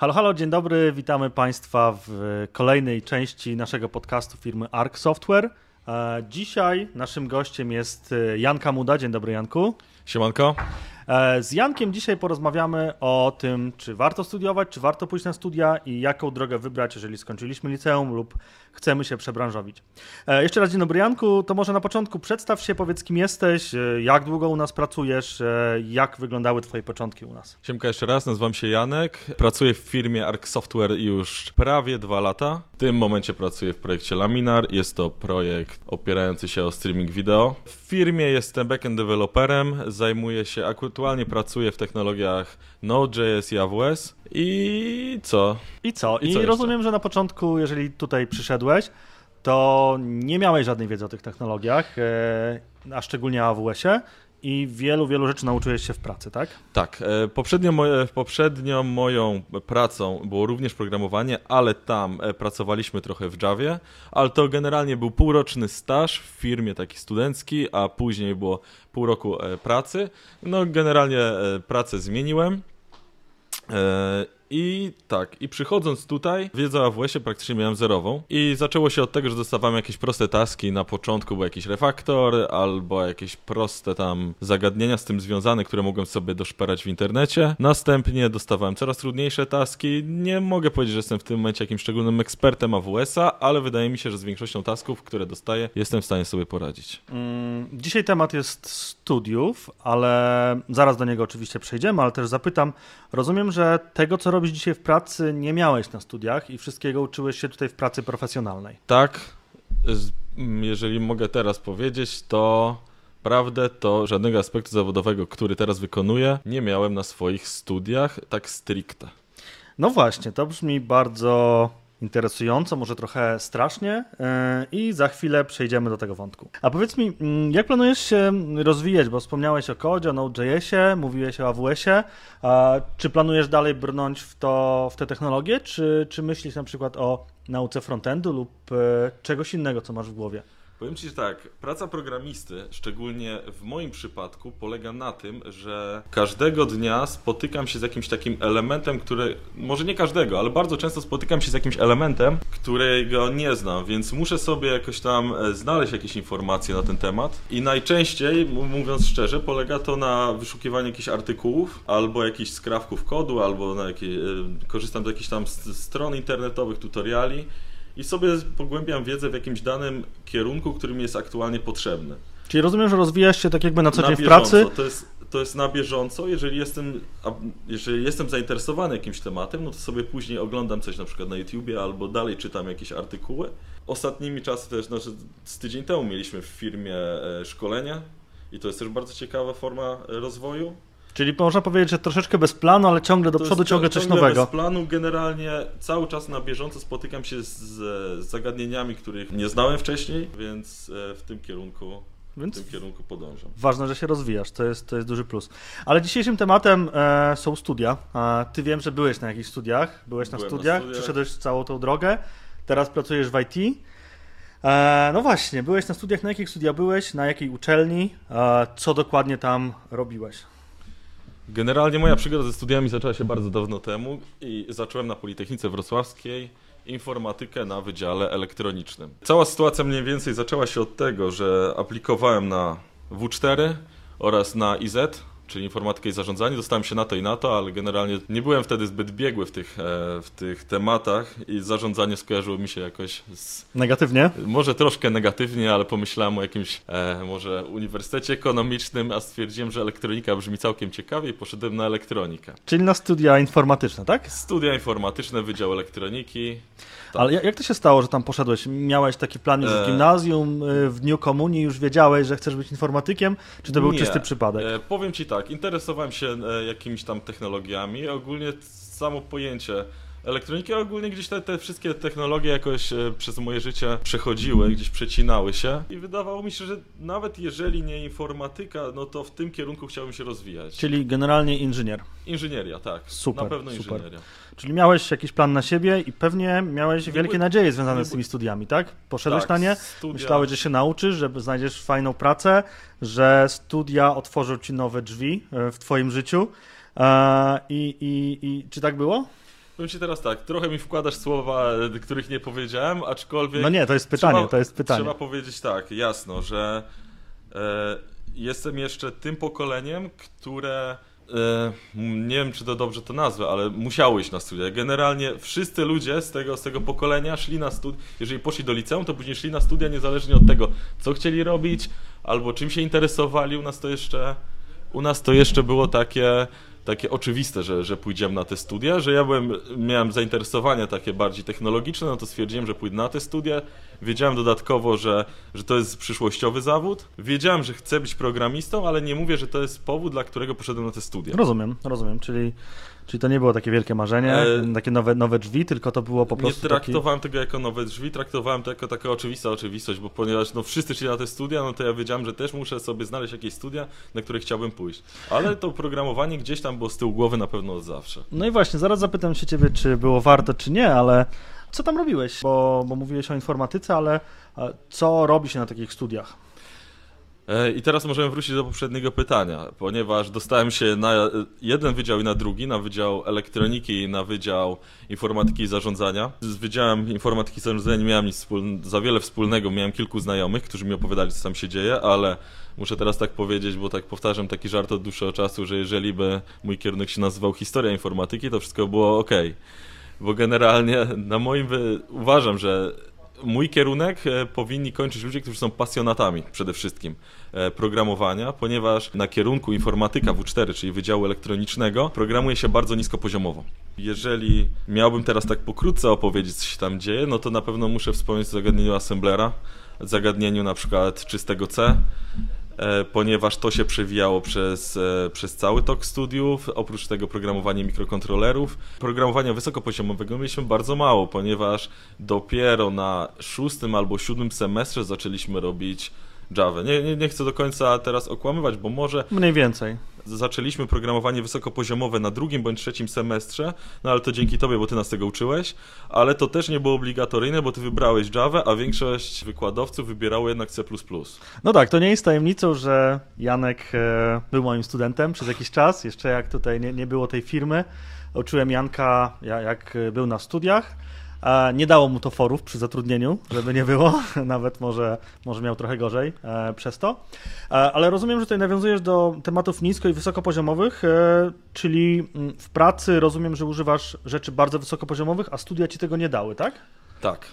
Halo, halo, dzień dobry, witamy Państwa w kolejnej części naszego podcastu firmy Arc Software. E, Dzisiaj naszym gościem jest e, Jan Kamuda. Dzień dobry, Janku. Siemanko. E, Z Jankiem dzisiaj porozmawiamy o tym, czy warto studiować, czy warto pójść na studia i jaką drogę wybrać, jeżeli skończyliśmy liceum lub chcemy się przebranżowić. E, Jeszcze raz dzień dobry, Janku. To może na początku przedstaw się, powiedz kim jesteś, e, jak długo u nas pracujesz, e, jak wyglądały Twoje początki u nas. Siemka jeszcze raz, nazywam się Janek. Pracuję w firmie Arc Software już prawie dwa lata. W tym momencie pracuję w projekcie Laminar. Jest to projekt opierający się o streaming wideo. W firmie jestem backend developerem. Zajmuję się, aktualnie pracuję w technologiach Node.js i AWS. I co? I co? I co jeszcze? rozumiem, że na początku, jeżeli tutaj to nie miałeś żadnej wiedzy o tych technologiach, e, a szczególnie AWS-ie i wielu, wielu rzeczy nauczyłeś się w pracy, tak? Tak, e, poprzednio moje, poprzednią moją pracą było również programowanie, ale tam e, pracowaliśmy trochę w Javie, ale to generalnie był półroczny staż w firmie taki studencki, a później było pół roku pracy. No generalnie pracę zmieniłem. I tak, i przychodząc tutaj, wiedzę o AWS-ie praktycznie miałem zerową i zaczęło się od tego, że dostawałem jakieś proste taski, na początku był jakiś refaktor albo jakieś proste tam zagadnienia z tym związane, które mogłem sobie doszperać w internecie. Następnie dostawałem coraz trudniejsze taski. Nie mogę powiedzieć, że jestem w tym momencie jakimś szczególnym ekspertem AWS-a, ale wydaje mi się, że z większością tasków, które dostaję, jestem w stanie sobie poradzić. Mm, Dzisiaj temat jest studiów, ale zaraz do niego oczywiście przejdziemy, ale też zapytam, rozumiem, że tego, co robisz dzisiaj w pracy, nie miałeś na studiach i wszystkiego uczyłeś się tutaj w pracy profesjonalnej. Tak, z- m, jeżeli mogę teraz powiedzieć, to prawdę to żadnego aspektu zawodowego, który teraz wykonuję, nie miałem na swoich studiach tak stricte. No właśnie, to brzmi bardzo interesująco, może trochę strasznie yy, i za chwilę przejdziemy do tego wątku. A powiedz mi, mm, jak planujesz się rozwijać, bo wspomniałeś o kodzie, o Node.jsie, mówiłeś o AWS-ie, czy planujesz dalej brnąć w, to, w te technologie, czy, czy myślisz na przykład o nauce frontendu lub e, czegoś innego, co masz w głowie? Powiem Ci że tak, praca programisty, szczególnie w moim przypadku, polega na tym, że każdego dnia spotykam się z jakimś takim elementem, który, może nie każdego, ale bardzo często spotykam się z jakimś elementem, którego nie znam, więc muszę sobie jakoś tam e, znaleźć jakieś informacje na ten temat. I najczęściej, mówiąc szczerze, polega to na wyszukiwaniu jakichś artykułów, albo jakichś skrawków kodu, albo na jakiej, e, korzystam z jakichś tam stron internetowych, tutoriali i sobie pogłębiam wiedzę w jakimś danym kierunku, który mi jest aktualnie potrzebny. Czyli rozumiem, że rozwijasz się tak jakby na co na dzień w pracy, To jest, to jest na bieżąco. Jeżeli jestem, jeżeli jestem zainteresowany jakimś tematem, no to sobie później oglądam coś na przykład na YouTubie albo dalej czytam jakieś artykuły. Ostatnimi czasy też, znaczy z tydzień temu mieliśmy w firmie e, szkolenie i to jest też bardzo ciekawa forma e, rozwoju. Czyli można powiedzieć, że troszeczkę bez planu, ale ciągle do To przodu, ciągle cią- coś ciągle nowego. Bez planu generalnie cały czas na bieżąco spotykam się z, z zagadnieniami, których nie znałem wcześniej, więc e, w tym kierunku, w Więc tym kierunku podążam. ważne, że się rozwijasz, to jest, to jest duży plus. Ale dzisiejszym tematem e, są studia. A ty wiem, że byłeś na jakichś studiach, byłeś na Byłem na studiach, studiach. przeszedłeś całą tą drogę, teraz pracujesz w IT. E, no właśnie, byłeś na studiach, na jakich studiach byłeś, na jakiej uczelni, e, co dokładnie tam robiłeś? Generalnie moja przygoda ze studiami zaczęła się bardzo dawno temu i zacząłem na Politechnice Wrocławskiej informatykę na Wydziale Elektronicznym. Cała sytuacja mniej więcej zaczęła się od tego, że aplikowałem na W4 oraz na IZ, czyli informatykę i zarządzanie. Dostałem się na to i na to, ale generalnie nie byłem wtedy zbyt biegły w tych, e, w tych tematach i zarządzanie skojarzyło mi się jakoś z Negatywnie? może troszkę negatywnie, ale pomyślałem o jakimś e, może uniwersytecie ekonomicznym, a stwierdziłem, że elektronika brzmi całkiem ciekawie i poszedłem na elektronikę. Czyli na studia informatyczne, tak? Studia informatyczne, Wydział Elektroniki. Tak. Ale jak to się stało, że tam poszedłeś? Miałeś taki plan już w E. gimnazjum, y, w dniu komunii już wiedziałeś, że chcesz być informatykiem? Czy to był Nie. czysty przypadek? E, powiem Ci tak, interesowałem się e, jakimiś tam technologiami, ogólnie samo pojęcie elektroniki, a ogólnie gdzieś te, te wszystkie technologie jakoś e, przez moje życie przechodziły, gdzieś przecinały się i wydawało mi się, że nawet jeżeli nie informatyka, no to w tym kierunku chciałbym się rozwijać. Czyli generalnie inżynier. Inżynieria, tak. Super, Na pewno super. inżynieria. Czyli miałeś jakiś plan na siebie i pewnie miałeś Nie wielkie by- nadzieje związane z tymi studiami, tak? Poszedłeś tak, na nie, Studia, myślałeś, że się nauczysz, że znajdziesz fajną pracę, że studia otworzą ci nowe drzwi e, w twoim życiu. E, I, i, i czy tak było? Powiem ci teraz tak, trochę mi wkładasz słowa, e, których nie powiedziałem, aczkolwiek... No nie, to jest pytanie, trzeba, to jest pytanie. Trzeba powiedzieć tak, jasno, że e, jestem jeszcze tym pokoleniem, które... E, nie wiem, czy to dobrze to nazwę, ale musiało iść na studia. Generalnie wszyscy ludzie z tego, z tego pokolenia szli na studia. Jeżeli poszli do liceum, to później szli na studia niezależnie od tego, co chcieli robić, albo czym się interesowali. U nas to jeszcze, u nas to jeszcze było takie takie oczywiste, że, że pójdziemy na te studia, że ja byłem, miałem zainteresowania takie bardziej technologiczne, no to stwierdziłem, że pójdę na te studia. Wiedziałem dodatkowo, że, że to jest przyszłościowy zawód. Wiedziałem, że chcę być programistą, ale nie mówię, że to jest powód, dla którego poszedłem na te studia. Rozumiem, rozumiem, czyli Czyli to nie było takie wielkie marzenie, e... takie nowe, nowe drzwi, tylko to było po prostu. Nie traktowałem taki... tego jako nowe drzwi, traktowałem to jako taka oczywista oczywistość, bo ponieważ no, wszyscy szli na te studia, no to ja wiedziałem, że też muszę sobie znaleźć jakieś studia, na które chciałbym pójść. Ale to programowanie gdzieś tam było z tyłu głowy na pewno od zawsze. No i właśnie, zaraz zapytam się ciebie, czy było warto, czy nie, ale co tam robiłeś? Bo, bo mówiłeś o informatyce, ale co robi się na takich studiach? E, I teraz możemy wrócić do poprzedniego pytania, ponieważ dostałem się na jeden wydział i na drugi, na wydział elektroniki i na wydział informatyki i zarządzania. Z wydziałem informatyki i zarządzania nie miałem nic za wiele wspólnego, miałem kilku znajomych, którzy mi opowiadali, co tam się dzieje, ale muszę teraz tak powiedzieć, bo tak powtarzam taki żart od dłuższego czasu, że jeżeli by mój kierunek się nazywał historia informatyki, to wszystko było ok. Bo generalnie na moim wy... uważam, że mój kierunek e, powinni kończyć ludzie, którzy są pasjonatami przede wszystkim e, programowania, ponieważ na kierunku informatyka W4, czyli Wydziału Elektronicznego, programuje się bardzo niskopoziomowo. Jeżeli miałbym teraz tak pokrótce opowiedzieć, co się tam dzieje, no to na pewno muszę wspomnieć o zagadnieniu assemblera, zagadnieniu na przykład czystego C, ponieważ to się przewijało przez, e, przez cały tok studiów. Oprócz tego programowanie mikrokontrolerów. Programowania wysokopoziomowego mieliśmy bardzo mało, ponieważ dopiero na szóstym albo siódmym semestrze zaczęliśmy robić Java. Nie, nie, nie chcę do końca teraz okłamywać, bo może... Mniej więcej zaczęliśmy programowanie wysokopoziomowe na drugim bądź trzecim semestrze, no ale to dzięki tobie, bo ty nas tego uczyłeś, ale to też nie było obligatoryjne, bo ty wybrałeś Java, a większość wykładowców wybierało jednak C++. No tak, to nie jest tajemnicą, że Janek e, był moim studentem przez jakiś czas, jeszcze jak tutaj nie, nie było tej firmy. Uczyłem Janka, jak był na studiach. Nie dało mu to forów przy zatrudnieniu, żeby nie było, nawet może, może miał trochę gorzej e, przez to. E, ale rozumiem, że tutaj nawiązujesz do tematów nisko i wysokopoziomowych, e, czyli mm, w pracy rozumiem, że używasz rzeczy bardzo wysokopoziomowych, a studia ci tego nie dały, tak? Tak.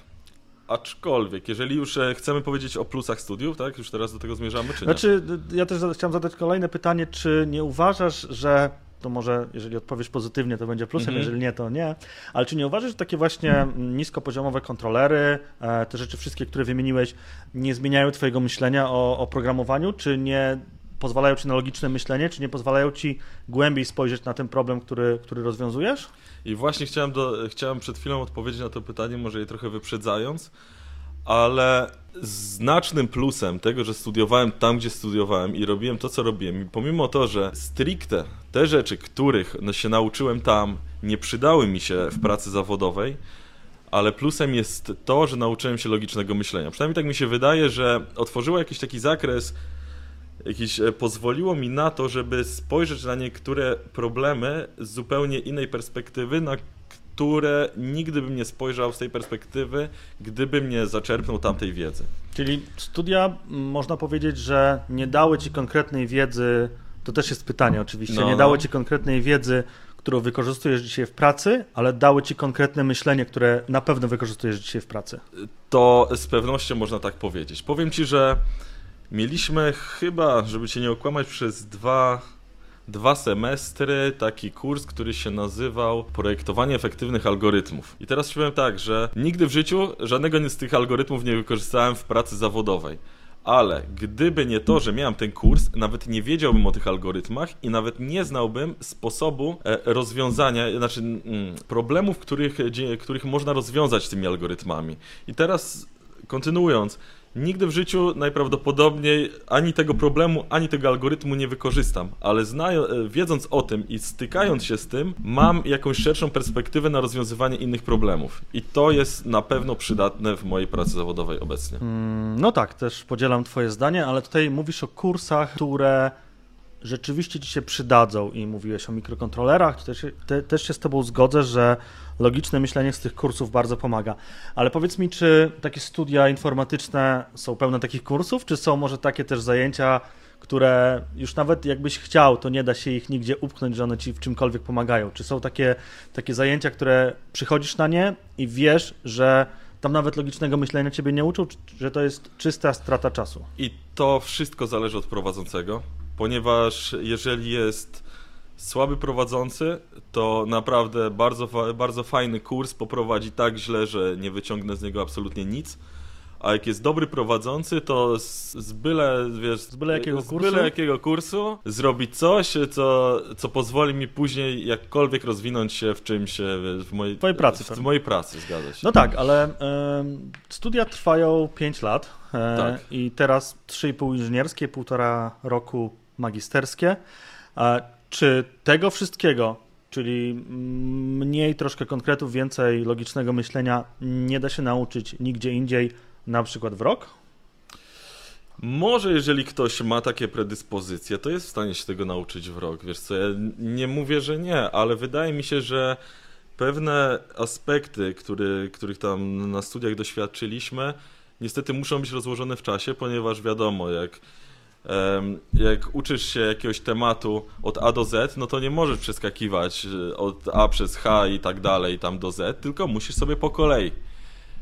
Aczkolwiek, jeżeli już chcemy powiedzieć o plusach studiów, tak? Już teraz do tego zmierzamy, czy nie? Znaczy, ja też chciałem zadać kolejne pytanie, czy nie uważasz, że to może jeżeli odpowiesz pozytywnie, to będzie plusem, mm -hmm. jeżeli nie, to nie. Ale czy nie uważasz, że takie właśnie niskopoziomowe kontrolery, e, te rzeczy wszystkie, które wymieniłeś, nie zmieniają twojego myślenia o, o programowaniu, czy nie pozwalają ci na logiczne myślenie, czy nie pozwalają ci głębiej spojrzeć na ten problem, który, który rozwiązujesz? I właśnie chciałem, do, chciałem przed chwilą odpowiedzieć na to pytanie, może je trochę wyprzedzając, ale znacznym plusem tego, że studiowałem tam, gdzie studiowałem i robiłem to, co robiłem, pomimo to, że stricte te rzeczy, których no, się nauczyłem tam, nie przydały mi się w pracy zawodowej, ale plusem jest to, że nauczyłem się logicznego myślenia. Przynajmniej tak mi się wydaje, że otworzyło jakiś taki zakres, jakiś, e, pozwoliło mi na to, żeby spojrzeć na niektóre problemy z zupełnie innej perspektywy, na które nigdy bym nie spojrzał z tej perspektywy, gdybym nie zaczerpnął tamtej wiedzy. Czyli studia, można powiedzieć, że nie dały ci konkretnej wiedzy, to też jest pytanie oczywiście, no, nie dały no. ci konkretnej wiedzy, którą wykorzystujesz dzisiaj w pracy, ale dały ci konkretne myślenie, które na pewno wykorzystujesz dzisiaj w pracy. To z pewnością można tak powiedzieć. Powiem ci, że mieliśmy chyba, żeby cię nie okłamać, przez dwa dwa semestry taki kurs, który się nazywał Projektowanie efektywnych algorytmów. I teraz powiem tak, że nigdy w życiu żadnego z tych algorytmów nie wykorzystałem w pracy zawodowej. Ale gdyby nie to, że miałem ten kurs, nawet nie wiedziałbym o tych algorytmach i nawet nie znałbym sposobu e, rozwiązania, znaczy mm, problemów, których, których można rozwiązać tymi algorytmami. I teraz kontynuując, Nigdy w życiu najprawdopodobniej ani tego problemu, ani tego algorytmu nie wykorzystam, ale e, wiedząc o tym i stykając się z tym, mam jakąś szerszą perspektywę na rozwiązywanie innych problemów. I to jest na pewno przydatne w mojej pracy zawodowej obecnie. Mm, no tak, też podzielam Twoje zdanie, ale tutaj mówisz o kursach, które rzeczywiście ci się przydadzą i mówiłeś o mikrokontrolerach, też, te, też się z tobą zgodzę, że logiczne myślenie z tych kursów bardzo pomaga. Ale powiedz mi, czy takie studia informatyczne są pełne takich kursów, czy są może takie też zajęcia, które już nawet jakbyś chciał, to nie da się ich nigdzie upchnąć, że one ci w czymkolwiek pomagają? Czy są takie, takie zajęcia, które przychodzisz na nie i wiesz, że tam nawet logicznego myślenia ciebie nie uczą, że to jest czysta strata czasu? I to wszystko zależy od prowadzącego, ponieważ jeżeli jest słaby prowadzący, to naprawdę bardzo, bardzo fajny kurs poprowadzi tak źle, że nie wyciągnę z niego absolutnie nic a jak jest dobry prowadzący, to z, z byle, wiesz, z byle jakiego z kursu, byle jakiego kursu zrobić coś, co, co pozwoli mi później jakkolwiek rozwinąć się w czymś, w mojej Twojej pracy. W, w mojej pracy, zgadza się. No tak, ale y, studia trwają 5 lat y, tak. i teraz 3,5 inżynierskie, półtora roku magisterskie. Czy tego wszystkiego czyli mniej troszkę konkretów, więcej logicznego myślenia nie da się nauczyć nigdzie indziej na przykład w rok? Może jeżeli ktoś ma takie predyspozycje, to jest w stanie się tego nauczyć w rok. Wiesz co, ja nie mówię, że nie, ale wydaje mi się, że pewne aspekty, który, których tam na studiach doświadczylić,my niestety muszą być rozłożone w czasie, ponieważ wiadomo, jak jak uczysz się jakiegoś tematu od A do Z, no to nie możesz przeskakiwać e, od A przez H i tak dalej, tam do Z, tylko musisz sobie po kolei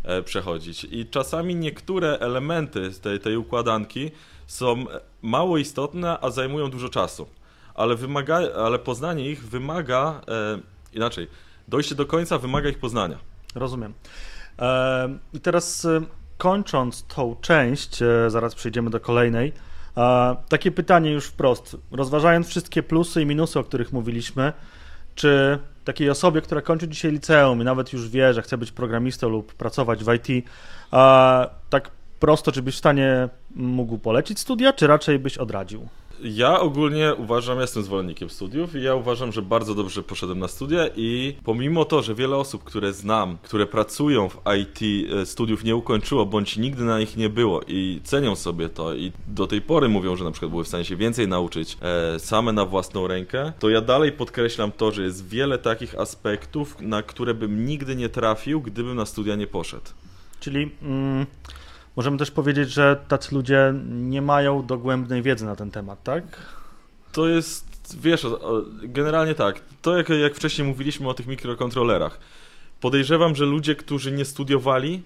E, przechodzić. I czasami niektóre elementy tej, tej układanki są mało istotne, a zajmują dużo czasu. Ale, wymaga, ale poznanie ich wymaga, e, inaczej, dojście do końca wymaga ich poznania. Rozumiem. E, I teraz kończąc tą część, zaraz przejdziemy do kolejnej. Takie pytanie już wprost. Rozważając wszystkie plusy i minusy, o których mówiliśmy, czy takiej osobie, która kończy dzisiaj liceum i nawet już wie, że chce być programistą lub pracować w IT, tak prosto, czy byś w stanie mógł polecić studia, czy raczej byś odradził? Ja ogólnie uważam, jestem zwolennikiem studiów i ja uważam, że bardzo dobrze poszedłem na studia i pomimo to, że wiele osób, które znam, które pracują w IT, e, studiów nie ukończyło, bądź nigdy na nich nie było i cenią sobie to i do tej pory mówią, że na przykład były w stanie się więcej nauczyć e, same na własną rękę, to ja dalej podkreślam to, że jest wiele takich aspektów, na które bym nigdy nie trafił, gdybym na studia nie poszedł. Czyli... Mm Możemy też powiedzieć, że tacy ludzie nie mają dogłębnej wiedzy na ten temat, tak? To jest, wiesz, generalnie tak. To jak, jak wcześniej mówiliśmy o tych mikrokontrolerach. Podejrzewam, że ludzie, którzy nie studiowali,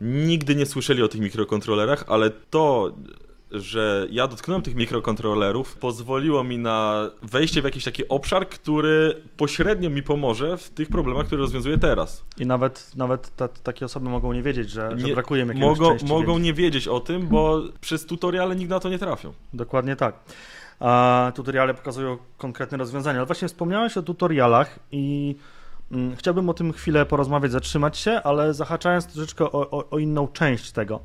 nigdy nie słyszeli o tych mikrokontrolerach, ale to, że ja dotknąłem tych mikrokontrolerów, pozwoliło mi na wejście w jakiś taki obszar, który pośrednio mi pomoże w tych problemach, które rozwiązuję teraz. I nawet, nawet ta, takie osoby mogą nie wiedzieć, że, nie, że brakuje im jakiegoś mogą, Mogą nie wiedzieć o tym, bo przez tutoriale nigdy na to nie trafią. Dokładnie tak. A tutoriale pokazują konkretne rozwiązania. Ale właśnie wspomniałeś o tutorialach i mm, chciałbym o tym chwilę porozmawiać, zatrzymać się, ale zahaczając troszeczkę o, o, o inną część tego.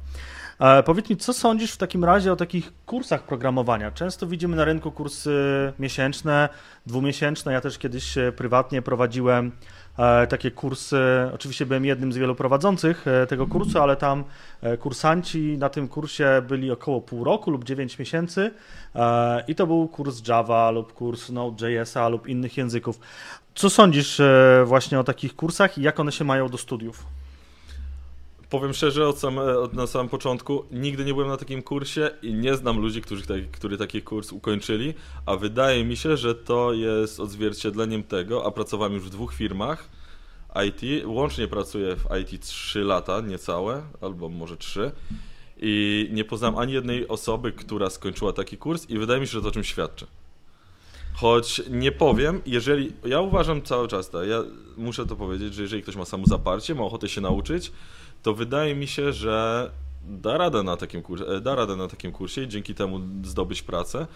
E, powiedz mi, co sądzisz w takim razie o takich kursach programowania? Często widzimy na rynku kursy miesięczne, dwumiesięczne. Ja też kiedyś e, prywatnie prowadziłem e, takie kursy. Oczywiście byłem jednym z wielu prowadzących tego kursu, ale tam kursanci na tym kursie byli około pół roku lub 9 miesięcy i to był kurs Java lub kurs Node.jsa lub innych języków. Co sądzisz właśnie o takich kursach i jak one się mają do studiów? Powiem szczerze, od, sam, od na samym początku nigdy nie byłem na takim kursie i nie znam ludzi, którzy, którzy taki kurs ukończyli, a wydaje mi się, że to jest odzwierciedleniem tego, a pracowałem już w dwóch firmach IT, łącznie pracuję w IT 3 lata, niecałe, albo może 3 i nie poznam ani jednej osoby, która skończyła taki kurs i wydaje mi się, że to o czym świadczy. Choć nie powiem, jeżeli. Ja uważam cały czas, tak, ja muszę to powiedzieć, że jeżeli ktoś ma samozaparcie, ma ochotę się nauczyć, to wydaje mi się, że da radę na takim kursie, da radę na takim kursie i dzięki temu zdobyć pracę.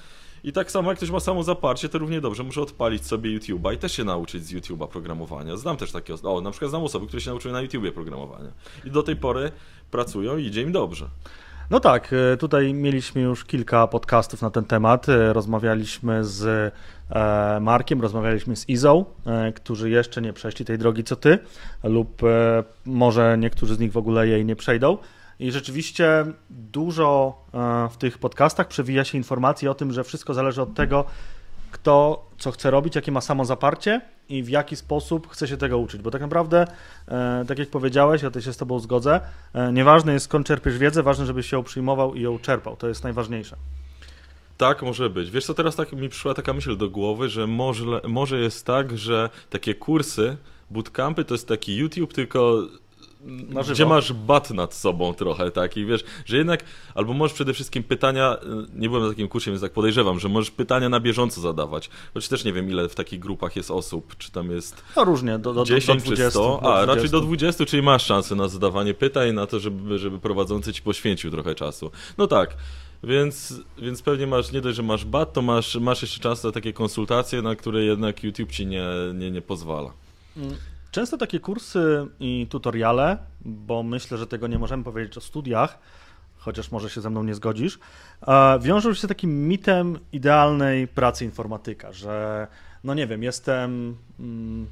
I tak samo jak ktoś ma samo zaparcie, to równie dobrze muszę odpalić sobie YouTube'a i też się nauczyć z YouTube'a programowania. Znam też takie osoby, o na przykład znam osoby, które się nauczyły na YouTubie programowania i do tej pory pracują i idzie im dobrze. No tak, e, tutaj mieliśmy już kilka podcastów na ten temat. E, rozmawialiśmy z e, Markiem, rozmawialiśmy z Izą, którzy jeszcze nie przeszli tej drogi co ty, lub może niektórzy z nich w ogóle jej nie przejdą. I rzeczywiście dużo w tych podcastach przewija się informacji o tym, że wszystko zależy od tego, kto co chce robić, jakie ma samozaparcie i w jaki sposób chce się tego uczyć. Bo tak naprawdę, e, tak jak powiedziałeś, ja też się z Tobą zgodzę, e, nieważne jest skąd czerpiesz wiedzę, ważne, żebyś się ją przyjmował i ją czerpał. To jest najważniejsze. Tak, może być. Wiesz co, teraz tak mi przyszła taka myśl do głowy, że może, może jest tak, że takie kursy, bootcampy to jest taki YouTube, tylko Na żywo. gdzie masz bat nad sobą trochę taki, wiesz, że jednak, albo możesz przede wszystkim pytania, y, nie byłem na takim kursie, więc tak podejrzewam, że możesz pytania na bieżąco zadawać, choć też nie wiem ile w takich grupach jest osób, czy tam jest No różnie, do, do, 10 do 20. czy 100, do a 20. raczej do 20, czyli masz szansę na zadawanie pytań, na to, żeby, żeby prowadzący ci poświęcił trochę czasu. No tak, więc, więc pewnie masz, nie dość, że masz bat, to masz, masz jeszcze czas na takie konsultacje, na które jednak YouTube ci nie, nie, nie pozwala. Często takie kursy i tutoriale, bo myślę, że tego nie możemy powiedzieć o studiach, chociaż może się ze mną nie zgodzisz, wiążą się z takim mitem idealnej pracy informatyka, że no nie wiem, jestem, mm,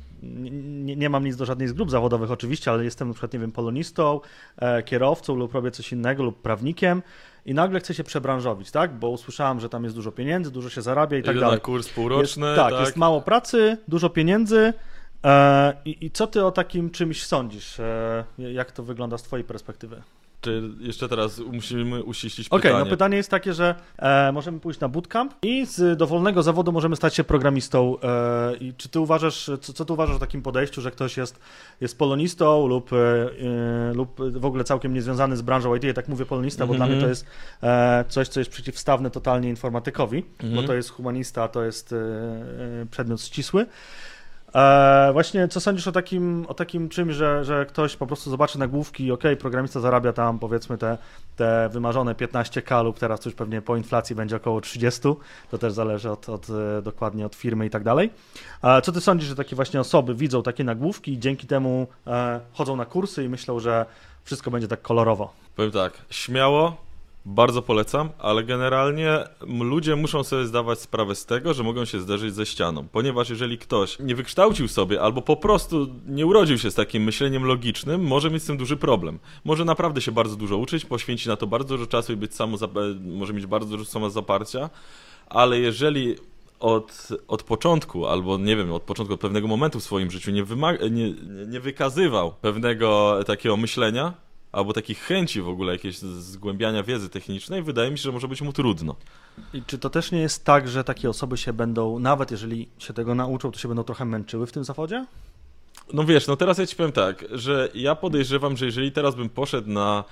nie, nie mam nic do żadnej z grup zawodowych oczywiście, ale jestem na przykład, nie wiem, polonistą, e, kierowcą lub robię coś innego lub prawnikiem i nagle chcę się przebranżowić, tak? Bo usłyszałem, że tam jest dużo pieniędzy, dużo się zarabia i tak Idę dalej. kurs półroczny, Jest, tak, tak, jest mało pracy, dużo pieniędzy. E, i, I co ty o takim czymś sądzisz? E, jak to wygląda z twojej perspektywy? Czy jeszcze teraz musimy uściślić Okej, pytanie? no pytanie jest takie, że e, możemy pójść na bootcamp i z dowolnego zawodu możemy stać się programistą. E, I czy ty uważasz, co, co ty uważasz o takim podejściu, że ktoś jest, jest polonistą lub, e, e, lub w ogóle całkiem niezwiązany z branżą IT? Ja tak mówię polonista, bo Mhm. dla mnie to jest coś, co jest przeciwstawne totalnie informatykowi, bo Mhm. to jest humanista, to jest przedmiot ścisły. E, właśnie co sądzisz o takim, o takim czymś, że, że ktoś po prostu zobaczy nagłówki, ok, programista zarabia tam powiedzmy te, te wymarzone 15k lub teraz już pewnie po inflacji będzie około 30, to też zależy od, od, e, dokładnie od firmy i tak dalej. Co ty sądzisz, że takie właśnie osoby widzą takie nagłówki i dzięki temu e, chodzą na kursy i myślą, że wszystko będzie tak kolorowo? Powiem tak, śmiało, bardzo polecam, ale generalnie ludzie muszą sobie zdawać sprawę z tego, że mogą się zderzyć ze ścianą, ponieważ jeżeli ktoś nie wykształcił sobie albo po prostu nie urodził się z takim myśleniem logicznym, może mieć z tym duży problem. Może naprawdę się bardzo dużo uczyć, poświęcić na to bardzo dużo czasu i być samo, może mieć bardzo dużo samozaparcia, ale jeżeli od, od początku, albo nie wiem, od początku, od pewnego momentu w swoim życiu nie, nie, nie, nie wykazywał pewnego takiego myślenia, albo takich chęci w ogóle jakieś zgłębiania wiedzy technicznej, wydaje mi się, że może być mu trudno. I czy to też nie jest tak, że takie osoby się będą, nawet jeżeli się tego nauczą, to się będą trochę męczyły w tym zawodzie? No wiesz, no teraz ja ci powiem tak, że ja podejrzewam, że jeżeli teraz bym poszedł na,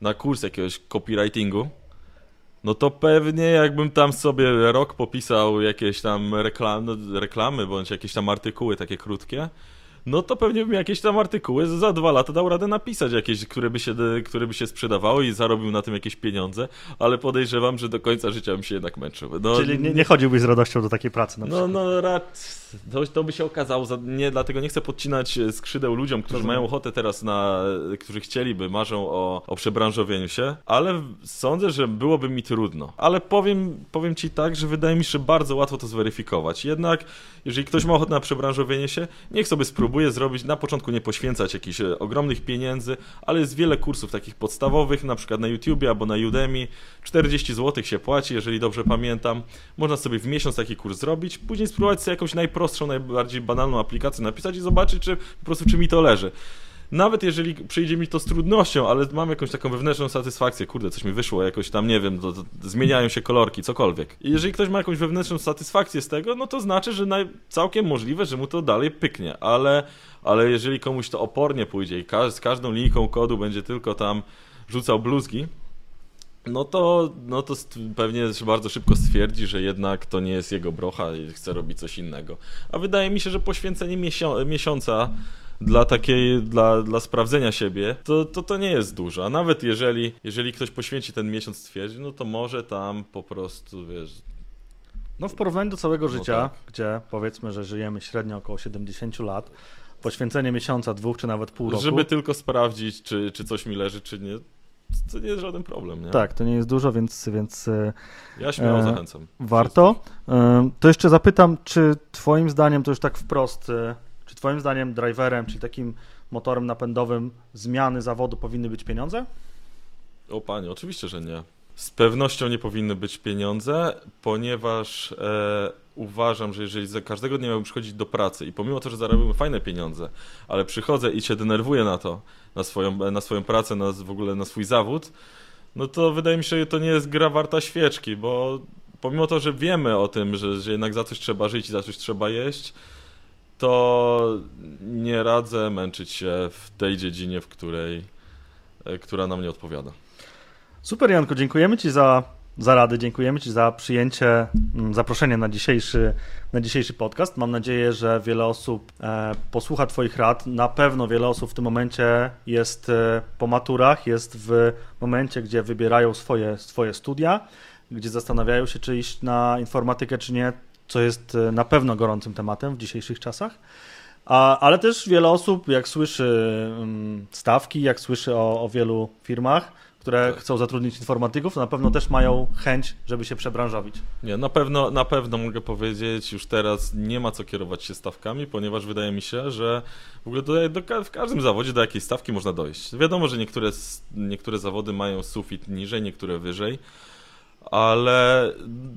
na kurs jakiegoś copywritingu, no to pewnie jakbym tam sobie rok popisał jakieś tam reklamy, reklamy bądź jakieś tam artykuły takie krótkie, no to pewnie bym jakieś tam artykuły za dwa lata dał radę napisać jakieś, które by się, które by się sprzedawały i zarobił na tym jakieś pieniądze, ale podejrzewam, że do końca życia bym się jednak męczył. No, Czyli nie, nie chodziłbyś z radością do takiej pracy na no, przykład? no, rad, to, to by się okazało, za, nie, dlatego nie chcę podcinać e, skrzydeł ludziom, którzy mają ochotę teraz na, którzy chcieliby, marzą o, o przebranżowieniu się, ale sądzę, że byłoby mi trudno. Ale powiem, powiem ci tak, że wydaje mi się, że bardzo łatwo to zweryfikować. Jednak, jeżeli ktoś ma ochotę na przebranżowienie się, niech sobie spróbuje zrobić, na początku nie poświęcać jakichś e, ogromnych pieniędzy, ale jest wiele kursów takich podstawowych, na przykład na YouTubie albo na Udemy, 40 zł się płaci, jeżeli dobrze pamiętam. Można sobie w miesiąc taki kurs zrobić, później spróbować sobie jakąś najprostszą, najbardziej banalną aplikację napisać i zobaczyć, czy po prostu czy mi to leży. Nawet jeżeli przyjdzie mi to z trudnością, ale mam jakąś taką wewnętrzną satysfakcję, kurde, coś mi wyszło, jakoś tam, nie wiem, to, to zmieniają się kolorki, cokolwiek. I jeżeli ktoś ma jakąś wewnętrzną satysfakcję z tego, no to znaczy, że naj, całkiem możliwe, że mu to dalej pyknie, ale, ale jeżeli komuś to opornie pójdzie i ka z każdą linijką kodu będzie tylko tam rzucał bluzgi, no to, no to pewnie bardzo szybko stwierdzi, że jednak to nie jest jego brocha i chce robić coś innego. A wydaje mi się, że poświęcenie miesiąca dla takiej, dla, dla sprawdzenia siebie, to, to to nie jest dużo. A nawet jeżeli, jeżeli ktoś poświęci ten miesiąc stwierdzi, no to może tam po prostu, wiesz, No w porównaniu do całego No życia, tak. gdzie powiedzmy, że żyjemy średnio około 70 lat, poświęcenie miesiąca, dwóch czy nawet pół roku, żeby tylko sprawdzić, czy, czy coś mi leży, czy nie, to nie jest żaden problem, nie? tak, to nie jest dużo, więc, więc e, Ja śmiało E, zachęcam. warto. E, To jeszcze zapytam, czy twoim zdaniem, to już tak wprost, e, czy twoim zdaniem driverem, czyli takim motorem napędowym zmiany zawodu powinny być pieniądze? O panie, oczywiście, że nie. Z pewnością nie powinny być pieniądze, ponieważ e, uważam, że jeżeli za każdego dnia miałbym przychodzić do pracy i pomimo to, że zarabiamy fajne pieniądze, ale przychodzę i się denerwuję na to, na swoją, na swoją pracę, na, w ogóle na swój zawód, no to wydaje mi się, że to nie jest gra warta świeczki, bo pomimo to, że wiemy o tym, że, że jednak za coś trzeba żyć i za coś trzeba jeść, to nie radzę męczyć się w tej dziedzinie, w której, e, która nam nie odpowiada. Super, Janko, dziękujemy Ci za, za rady, dziękujemy Ci za przyjęcie, mm, zaproszenie na dzisiejszy, na dzisiejszy podcast. Mam nadzieję, że wiele osób e, posłucha Twoich rad. Na pewno wiele osób w tym momencie jest e, po maturach, jest w momencie, gdzie wybierają swoje, swoje studia, gdzie zastanawiają się, czy iść na informatykę, czy nie, co jest e, na pewno gorącym tematem w dzisiejszych czasach. A, ale też wiele osób, jak słyszy mm, stawki, jak słyszy o, o wielu firmach, które Tak. chcą zatrudnić informatyków, na pewno też mają chęć, żeby się przebranżowić. Nie, na pewno, na pewno mogę powiedzieć, już teraz nie ma co kierować się stawkami, ponieważ wydaje mi się, że w ogóle do, do, w każdym zawodzie do jakiejś stawki można dojść. Wiadomo, że niektóre, niektóre zawody mają sufit niżej, niektóre wyżej, ale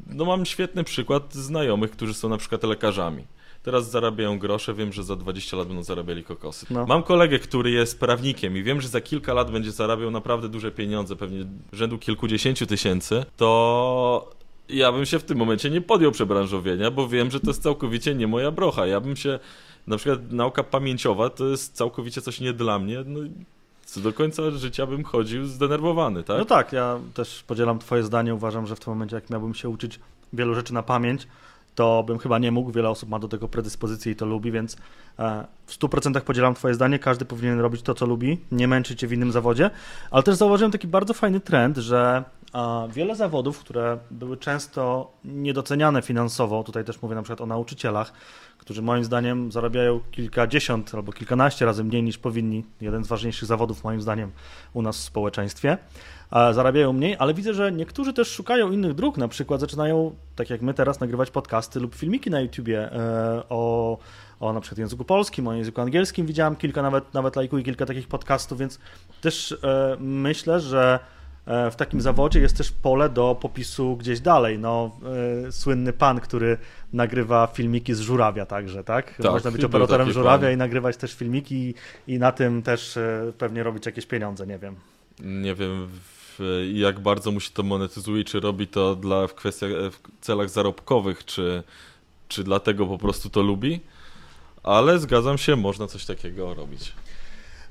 no mam świetny przykład znajomych, którzy są na przykład lekarzami. Teraz zarabiają grosze, wiem, że za 20 lat będą zarabiali kokosy. No. Mam kolegę, który jest prawnikiem i wiem, że za kilka lat będzie zarabiał naprawdę duże pieniądze, pewnie rzędu kilkudziesięciu tysięcy, to ja bym się w tym momencie nie podjął przebranżowienia, bo wiem, że to jest całkowicie nie moja brocha. Ja bym się, na przykład nauka pamięciowa to jest całkowicie coś nie dla mnie. No, co do końca życia bym chodził zdenerwowany, tak? No tak, ja też podzielam Twoje zdanie. Uważam, że w tym momencie, jak miałbym się uczyć wielu rzeczy na pamięć, to bym chyba nie mógł. Wiele osób ma do tego predyspozycję i to lubi, więc e, w 100% podzielam Twoje zdanie. Każdy powinien robić to, co lubi, nie męczyć się w innym zawodzie. Ale też zauważyłem taki bardzo fajny trend, że a, wiele zawodów, które były często niedoceniane finansowo, tutaj też mówię na przykład o nauczycielach, którzy moim zdaniem zarabiają kilkadziesiąt albo kilkanaście razy mniej niż powinni. Jeden z ważniejszych zawodów moim zdaniem u nas w społeczeństwie. Zarabiają mniej, ale widzę, że niektórzy też szukają innych dróg, na przykład zaczynają, tak jak my teraz, nagrywać podcasty lub filmiki na YouTubie e, o, o na przykład języku polskim, o języku angielskim. Widziałem kilka, nawet, nawet lajkuję kilka takich podcastów, więc też e, myślę, że w takim zawodzie jest też pole do popisu gdzieś dalej. No, e, słynny pan, który nagrywa filmiki z żurawia także, tak? Tak, Można być operatorem żurawia pan. i nagrywać też filmiki i, i na tym też e, pewnie robić jakieś pieniądze, nie wiem. Nie wiem w, jak bardzo mu się to monetyzuje, czy robi to dla, w, kwestiach, w celach zarobkowych, czy, czy dlatego po prostu to lubi, ale zgadzam się, można coś takiego robić.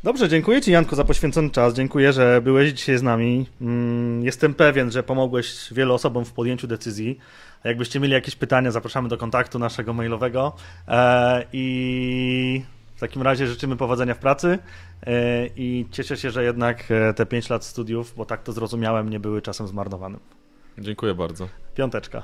Dobrze, dziękuję Ci Janku za poświęcony czas. Dziękuję, że byłeś dzisiaj z nami. Mm, Jestem pewien, że pomogłeś wielu osobom w podjęciu decyzji. Jakbyście mieli jakieś pytania, zapraszamy do kontaktu naszego mailowego. E, I w takim razie życzymy powodzenia w pracy e, i cieszę się, że jednak e, te 5 lat studiów, bo tak to zrozumiałem, nie były czasem zmarnowanym. Dziękuję bardzo. Piąteczka.